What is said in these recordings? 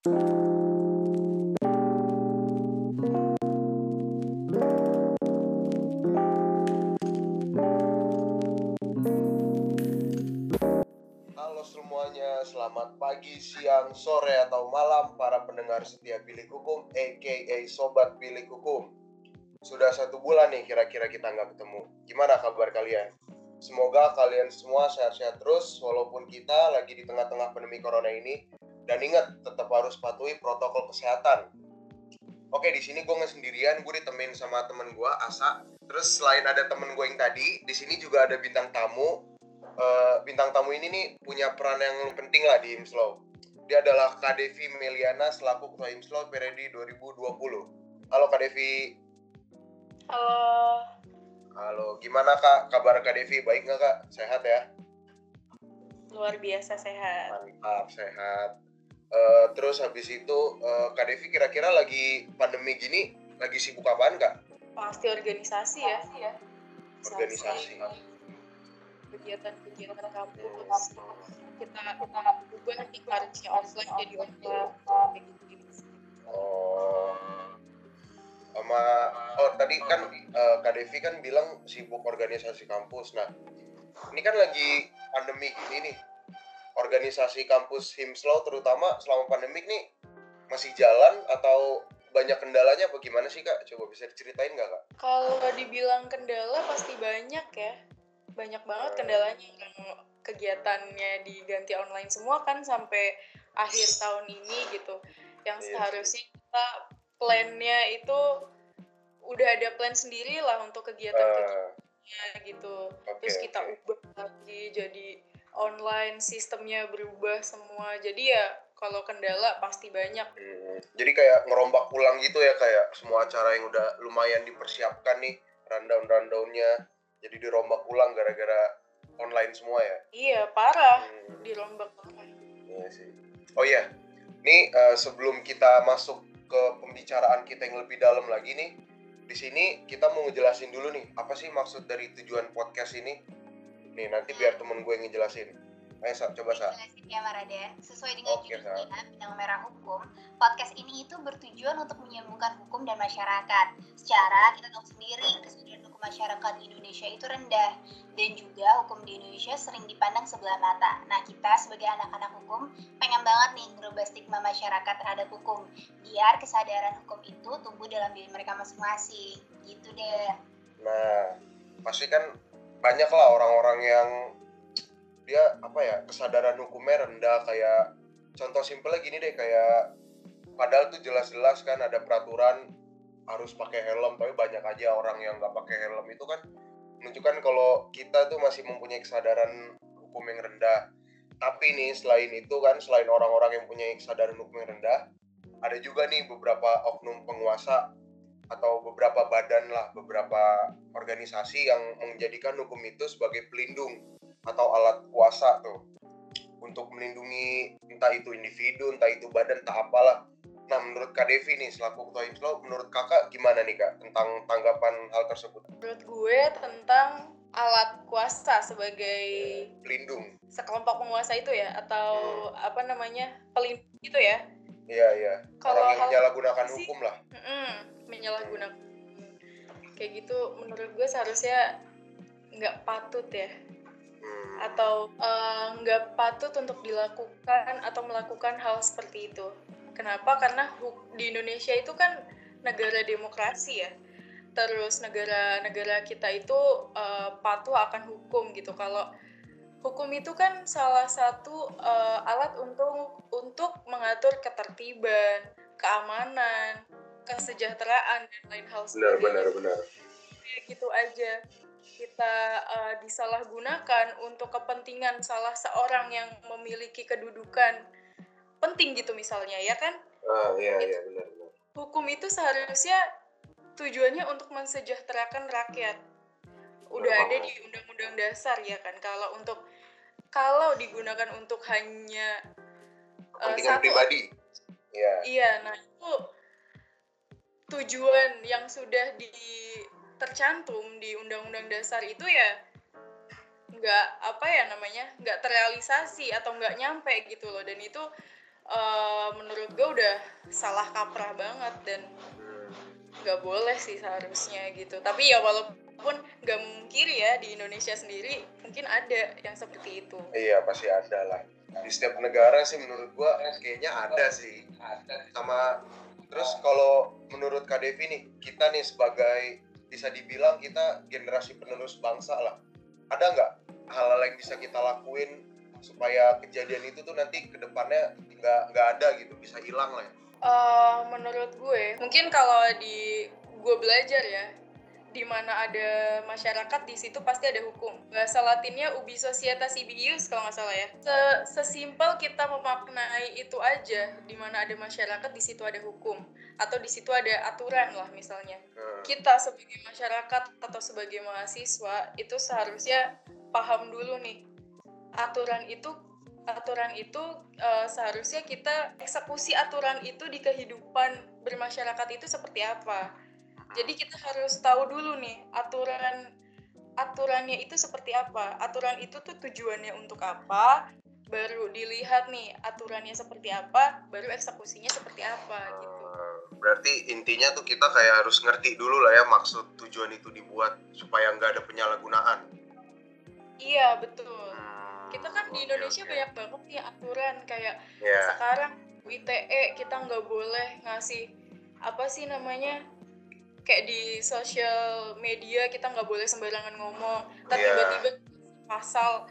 Halo semuanya, selamat pagi, siang, sore, atau malam para pendengar setia Bilik Hukum, aka Sobat Bilik Hukum. Sudah satu bulan nih kira-kira kita nggak ketemu. Gimana kabar kalian? Semoga kalian semua sehat-sehat terus, walaupun kita lagi di tengah-tengah pandemi corona ini. Dan ingat, tetap harus patuhi protokol kesehatan. Oke, di sini gue nggak sendirian, gue ditemenin sama temen gue, Asa. Terus selain ada temen gue yang tadi, di sini juga ada bintang tamu, eh, bintang tamu ini nih punya peran yang penting lah di Himslow. Dia adalah Kak Devi Meliana selaku Ketua Himslow periode 2020. Halo Kak Devi. Halo, Halo, gimana Kak? Kabar Kak Devi? Baik nggak Kak? Sehat ya? luar biasa sehat. Mantap, sehat. Eh, terus habis itu, eh, Kak Devi kira-kira lagi pandemi gini, lagi sibuk apaan Kak? Pasti organisasi ya. Organisasi. Kegiatan-kegiatan kampus. Kita kita ubah nih harusnya offline jadi online. Kayak gitu. Oh. Sama oh tadi kan eh, Kak Devi kan bilang sibuk organisasi kampus. Nah, ini kan lagi pandemi gini nih. Organisasi kampus Himslow terutama selama pandemik nih masih jalan atau banyak kendalanya apa gimana sih Kak? Coba bisa diceritain nggak Kak? Kalau dibilang kendala pasti banyak ya. Banyak banget kendalanya yang kegiatannya diganti online semua kan sampai akhir tahun ini gitu. Yang Iya. seharusnya kita plannya itu udah ada plan sendiri lah untuk kegiatan-kegiatan Eh, gitu. Terus kita ubah lagi jadi online, sistemnya berubah semua. Jadi ya kalau kendala pasti banyak. Hmm, jadi kayak ngerombak ulang gitu ya kayak semua acara yang udah lumayan dipersiapkan nih rundown-rundownnya jadi dirombak ulang gara-gara online semua ya. Iya, parah Hmm. dirombak. Iya sih. Oh iya, nih eh, sebelum kita masuk ke pembicaraan kita yang lebih dalam lagi nih, di sini kita mau ngejelasin dulu nih apa sih maksud dari tujuan podcast ini. Nih nanti biar temen gue yang ngejelasin. Ayo Sa, coba Sa. Jelasin ya Maraden, sesuai dengan Oke, judulnya Benang Merah Hukum, podcast ini itu bertujuan untuk menyambungkan hukum dan masyarakat. Secara kita tahu sendiri, kesadaran hukum masyarakat di Indonesia itu rendah dan juga hukum di Indonesia sering dipandang sebelah mata. Nah, kita sebagai anak-anak hukum pengen banget nih ngerubah stigma masyarakat terhadap hukum biar kesadaran hukum itu tumbuh dalam diri mereka masing-masing. Gitu deh. Nah, pasti kan banyak lah orang-orang yang dia apa ya kesadaran hukumnya rendah. Kayak contoh simpelnya gini deh kayak padahal tuh jelas-jelas kan ada peraturan harus pakai helm tapi banyak aja orang yang nggak pakai helm. Itu kan menunjukkan kalau kita tuh masih mempunyai kesadaran hukum yang rendah. Tapi nih selain itu kan selain orang-orang yang punya kesadaran hukum yang rendah ada juga nih beberapa oknum penguasa atau beberapa badan lah, beberapa organisasi yang menjadikan hukum itu sebagai pelindung atau alat kuasa tuh untuk melindungi entah itu individu, entah itu badan, entah apalah. Nah, menurut Kak Devi nih selaku ketua Himslow, menurut kakak gimana nih kak tentang tanggapan hal tersebut? Menurut gue tentang alat kuasa sebagai Pelindung, sekelompok penguasa itu ya atau apa namanya pelindung gitu ya. Iya iya. Kalau Orang yang hal menyalahgunakan sih- hukum lah. Mm-mm, menyalahgunakan kayak gitu menurut gue seharusnya nggak patut ya Hmm. atau eh, nggak patut untuk dilakukan atau melakukan hal seperti itu. Kenapa? Karena di Indonesia itu kan negara demokrasi ya. Terus negara-negara kita itu eh, patuh akan hukum gitu. Kalau hukum itu kan salah satu eh, alat untuk untuk mengatur ketertiban, keamanan, kesejahteraan dan lain hal Benar sebagainya. benar benar. kayak gitu aja. Kita uh, disalahgunakan untuk kepentingan salah seorang yang memiliki kedudukan penting gitu misalnya ya kan? Ah iya iya benar benar. hukum itu seharusnya tujuannya untuk mensejahterakan rakyat. Udah ada di undang-undang dasar ya kan? Kalau untuk kalau digunakan untuk hanya uh, Kepentingan satu pribadi. Iya. Iya, nah itu tujuan yang sudah di tercantum di Undang-Undang Dasar itu ya nggak apa ya namanya nggak terrealisasi atau nggak nyampe gitu loh dan itu uh, menurut gue udah salah kaprah banget dan nggak boleh sih seharusnya gitu tapi ya walaupun nggak mungkiri ya di Indonesia sendiri mungkin ada yang seperti itu Iya pasti ada lah. Di setiap negara sih menurut gua kayaknya ada sih. Sama terus kalau menurut Kak Devi nih, kita nih sebagai bisa dibilang kita generasi penerus bangsa lah. Ada nggak hal-hal yang bisa kita lakuin supaya kejadian itu tuh nanti ke depannya nggak nggak ada gitu, bisa hilang lah ya. Uh, menurut gue mungkin kalau di gue belajar ya di mana ada masyarakat di situ pasti ada hukum. Bahasa latinnya ubi societas ibius kalau nggak salah ya. Se sesimpel kita memaknai itu aja di mana ada masyarakat di situ ada hukum. Atau di situ ada aturan lah misalnya. Hmm. kita sebagai masyarakat atau sebagai mahasiswa itu seharusnya paham dulu nih. Aturan itu aturan itu uh, seharusnya kita eksekusi aturan itu di kehidupan bermasyarakat itu seperti apa. Jadi kita harus tahu dulu nih aturan aturannya itu seperti apa. Aturan itu tuh tujuannya untuk apa? Baru dilihat nih aturannya seperti apa, baru eksekusinya seperti apa gitu. Berarti intinya tuh kita kayak harus ngerti dulu lah ya maksud tujuan itu dibuat supaya nggak ada penyalahgunaan. Iya betul. Hmm, Kita kan di Indonesia oke. banyak banget nih aturan kayak Ya. sekarang ITE kita nggak boleh ngasih apa sih namanya kayak di sosial media kita nggak boleh sembarangan ngomong tapi Iya. tiba-tiba pasal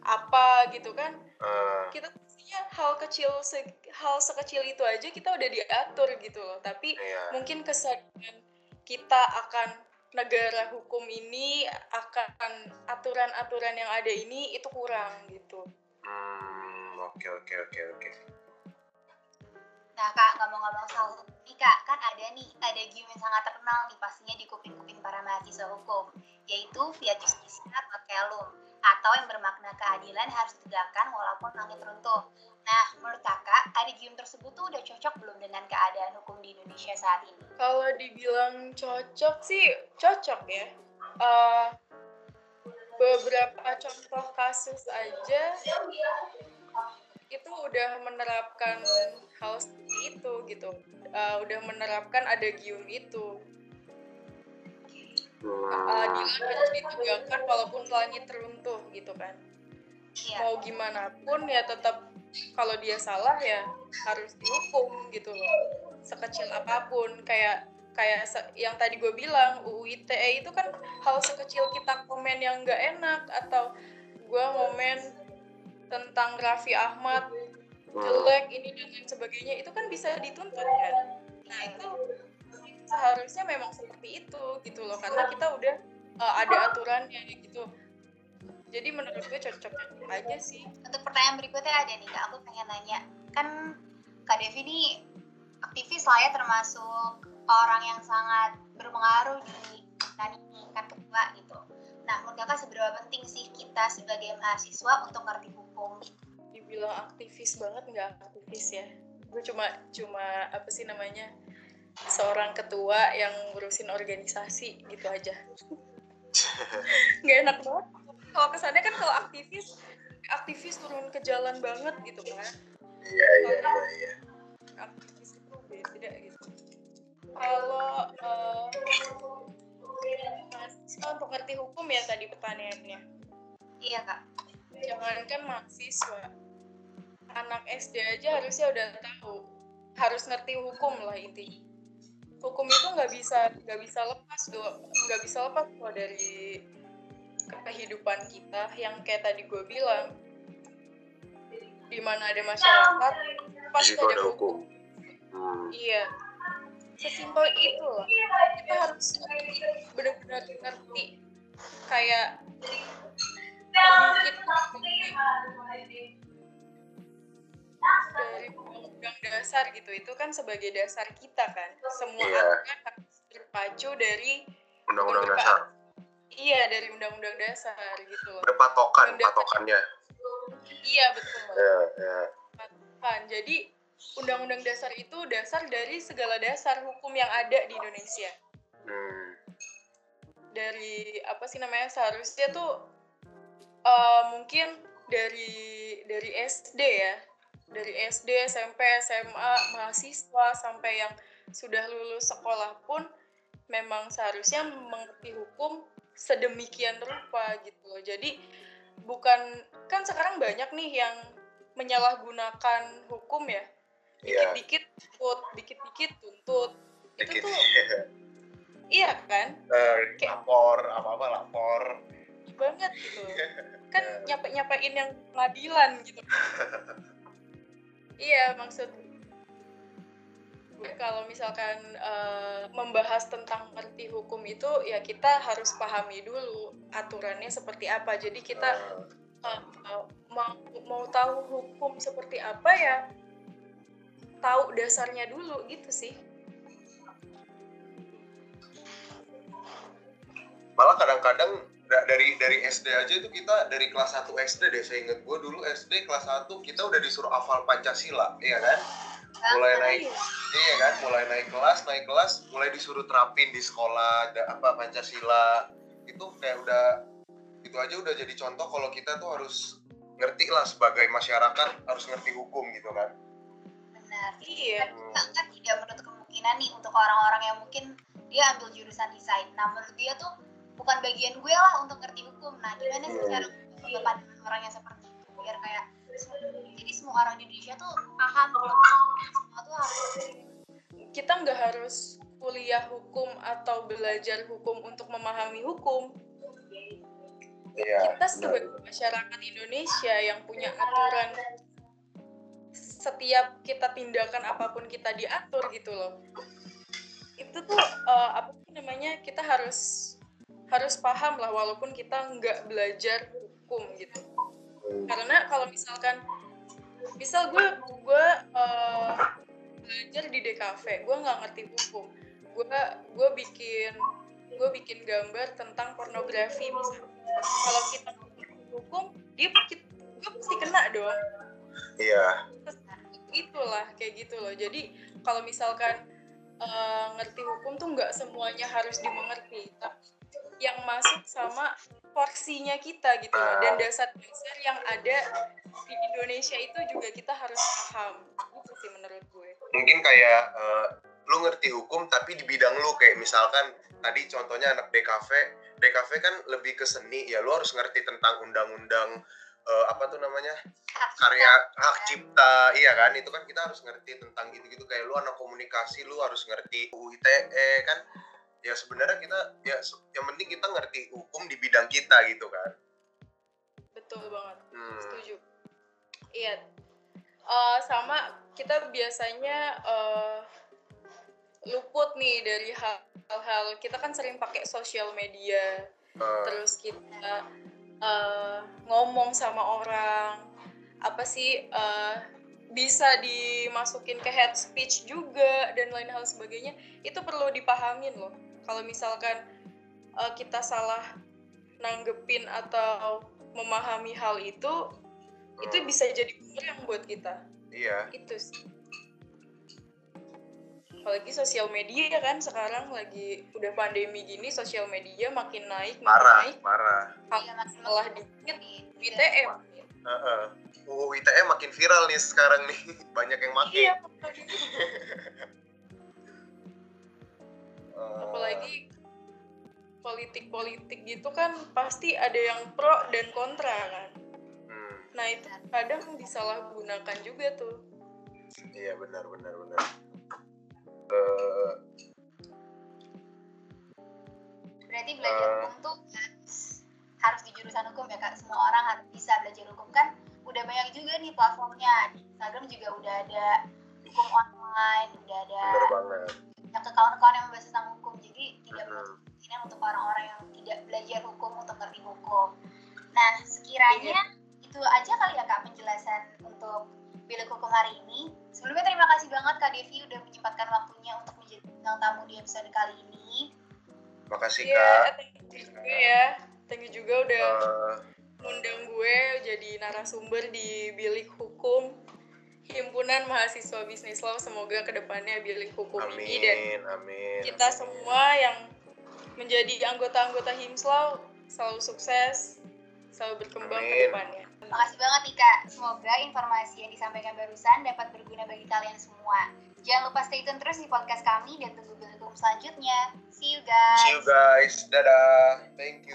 apa gitu kan Eh, kita pastinya hal kecil se- hal sekecil itu aja kita udah diatur gitu loh tapi Iya. mungkin kesadaran kita akan negara hukum ini akan aturan-aturan yang ada ini itu kurang gitu Hmm, oke oke oke oke. Nah kak, ngomong-ngomong soal nih kak, kan ada nih, ada game yang sangat terkenal nih pastinya di kuping-kuping para mahasiswa hukum, yaitu Fiat Justitia Pakelum, atau yang bermakna keadilan harus ditegakkan walaupun langit runtuh. Nah, menurut kakak, ada game tersebut tuh udah cocok belum dengan keadaan hukum di Indonesia saat ini? Kalau dibilang cocok sih cocok ya. Eh, beberapa contoh kasus aja itu udah menerapkan hal seperti itu gitu. Eh, udah menerapkan ada gium itu. Hmm, Keadilan harus ditegakkan walaupun langit runtuh gitu kan. Iya. Mau gimana pun ya tetap kalau dia salah ya harus dihukum gitu loh. Sekecil apa pun kayak kayak yang tadi gue bilang UU ITE itu kan hal sekecil kita komen yang nggak enak atau gue ngomen tentang Raffi Ahmad jelek ini dan lain sebagainya itu kan bisa dituntut kan? Nah itu seharusnya memang seperti itu gitu loh karena kita udah uh, ada aturannya gitu. Jadi menurut gue cocok aja sih. Untuk pertanyaan berikutnya ada nih kak, aku pengen nanya, kan Kak Devi ini aktivis lah ya termasuk orang yang sangat berpengaruh di kan ini kan ketua gitu. Nah, menurut kakak seberapa penting sih kita sebagai mahasiswa untuk ngerti hukum? dibilang aktivis banget nggak aktivis ya gue cuma cuma apa sih namanya seorang ketua yang ngurusin organisasi gitu aja nggak enak banget kalau kesannya kan kalau aktivis aktivis turun ke jalan banget gitu kan Iya iya iya iya. Jangankan mahasiswa. Anak SD aja harusnya udah tahu harus ngerti hukum lah intinya. Hukum itu nggak bisa nggak bisa lepas nggak bisa lepas kok dari kehidupan kita yang kayak tadi gue bilang. Di mana ada masyarakat pasti ada ada hukum. hukum. Hmm. iya. Sesimpel itu lah kita harus benar-benar ngerti. Kayak dari undang-undang dasar gitu itu kan sebagai dasar kita kan semua Iya. aturan harus berpacu dari Undang-undang dasar. iya dari undang-undang dasar gitu loh Ada patokan Undang- patokannya. iya betul Ya ya. kan jadi undang-undang dasar itu dasar dari segala dasar hukum yang ada di Indonesia Hmm. dari apa sih namanya seharusnya tuh eh, mungkin dari dari SD ya dari SD, SMP, SMA, mahasiswa sampai yang sudah lulus sekolah pun memang seharusnya mengerti hukum sedemikian rupa gitu loh. Jadi bukan kan sekarang banyak nih yang menyalahgunakan hukum ya. Iya. Dikit-dikit tuntut, dikit-dikit tuntut. Dikit. Itu tuh iya kan? Eh, lapor apa-apa lapor. Banget gitu. Kan nyampe nyampein yang pengadilan gitu. Iya maksud gue kalau misalkan eh, membahas tentang ngerti hukum itu ya kita harus pahami dulu aturannya seperti apa. Jadi kita eh, mau mau tahu hukum seperti apa ya tahu dasarnya dulu gitu sih. Malah kadang-kadang da- dari dari SD aja itu kita dari kelas 1 SD deh saya inget gue dulu SD kelas 1 kita udah disuruh hafal Pancasila iya kan? Mulai naik Iya. iya kan? Mulai naik kelas naik kelas mulai disuruh terapin di sekolah ada apa Pancasila. Itu kayak udah itu aja udah jadi contoh kalau kita tuh harus ngerti lah sebagai masyarakat harus ngerti hukum gitu kan. Benar. Iya. Kita kan tidak menutup kemungkinan nih untuk orang-orang yang mungkin dia ambil jurusan desain. Nah menurut dia tuh bukan bagian gue lah untuk ngerti hukum. Nah gimana sih cara menjaga pandangan orang yang seperti itu? Biar kayak jadi semua orang di Indonesia tuh paham kalau semua tuh harus kita nggak harus kuliah hukum atau belajar hukum untuk memahami hukum. iya Kita sebagai masyarakat Indonesia yang punya aturan setiap kita tindakan apa pun kita diatur gitu loh. Itu tuh eh, apa sih namanya? Kita harus harus paham lah walaupun kita nggak belajar hukum gitu. Karena kalau misalkan misal gue gue eh, belajar di DKV gue nggak ngerti hukum. Gue gue bikin gue bikin gambar tentang pornografi misalnya kalau kita ngerti hukum dia gue pasti kena dong iya. Itulah kayak gitu loh. Jadi kalau misalkan eh, ngerti hukum tuh nggak semuanya harus dimengerti. Tapi yang masuk sama porsinya kita gitu loh. Dan dasar-dasar yang ada di Indonesia itu juga kita harus paham. Itu sih menurut gue. Mungkin kayak eh, lu ngerti hukum tapi di bidang lu kayak misalkan tadi contohnya anak DKV DKV kan lebih ke seni ya lu harus ngerti tentang undang-undang eh, apa tuh namanya? Karya hak cipta. Iya kan? Itu kan kita harus ngerti tentang gitu-gitu. Kayak lu anak komunikasi lu harus ngerti UU ITE kan ya sebenarnya kita ya yang penting kita ngerti hukum di bidang kita gitu kan. Betul banget. Hmm. setuju. Iya. Eh, sama kita biasanya eh, luput nih dari hal- hal-hal kita kan sering pakai sosial media. Eh, terus kita eh, ngomong sama orang. Apa sih eh, bisa dimasukin ke head speech juga dan lain hal sebagainya. Itu perlu dipahamin loh kalau misalkan eh, kita salah nanggepin atau memahami hal itu itu hmm, bisa jadi yang buat kita. Iya. Itu sih. Apalagi sosial media kan sekarang lagi udah pandemi gini sosial media makin naik makin marah naik. marah Iya, makin malah dikit. di ITM Heeh. UU ITE makin viral nih sekarang nih. Banyak yang make iya Eh, apalagi politik-politik gitu kan pasti ada yang pro dan kontra kan? Hmm, nah itu kadang disalahgunakan juga tuh. Iya benar benar benar. Eh, berarti belajar Eh. hukum tuh harus harus di jurusan hukum ya kak. Semua orang harus bisa belajar hukum. Kan udah banyak juga nih platformnya. Di Instagram juga udah ada hukum online udah ada. Banget ke kawan-kawan yang membahas tentang hukum. Jadi tidak kemungkinan untuk orang-orang yang tidak belajar hukum untuk ngerti hukum. Nah sekiranya itu aja kali ya kak penjelasan untuk bilik hukum hari ini. Sebelumnya terima kasih banget kak Devi udah menyempatkan waktunya untuk menjadi bintang tamu di episode kali ini. Makasih Iya, kak. thank you juga ya. Thank you juga udah Eh, ngundang gue jadi narasumber di bilik hukum himpunan mahasiswa bisnis law semoga ke depannya bilik hukum ini dan amin amin kita semua yang menjadi anggota-anggota himslaw selalu sukses selalu berkembang ke Amin. depannya Makasih banget nih Kak. Semoga informasi yang disampaikan barusan dapat berguna bagi kalian semua. Jangan lupa stay tune terus di podcast kami dan tunggu berita selanjutnya. See you guys. See you guys. Dadah. Thank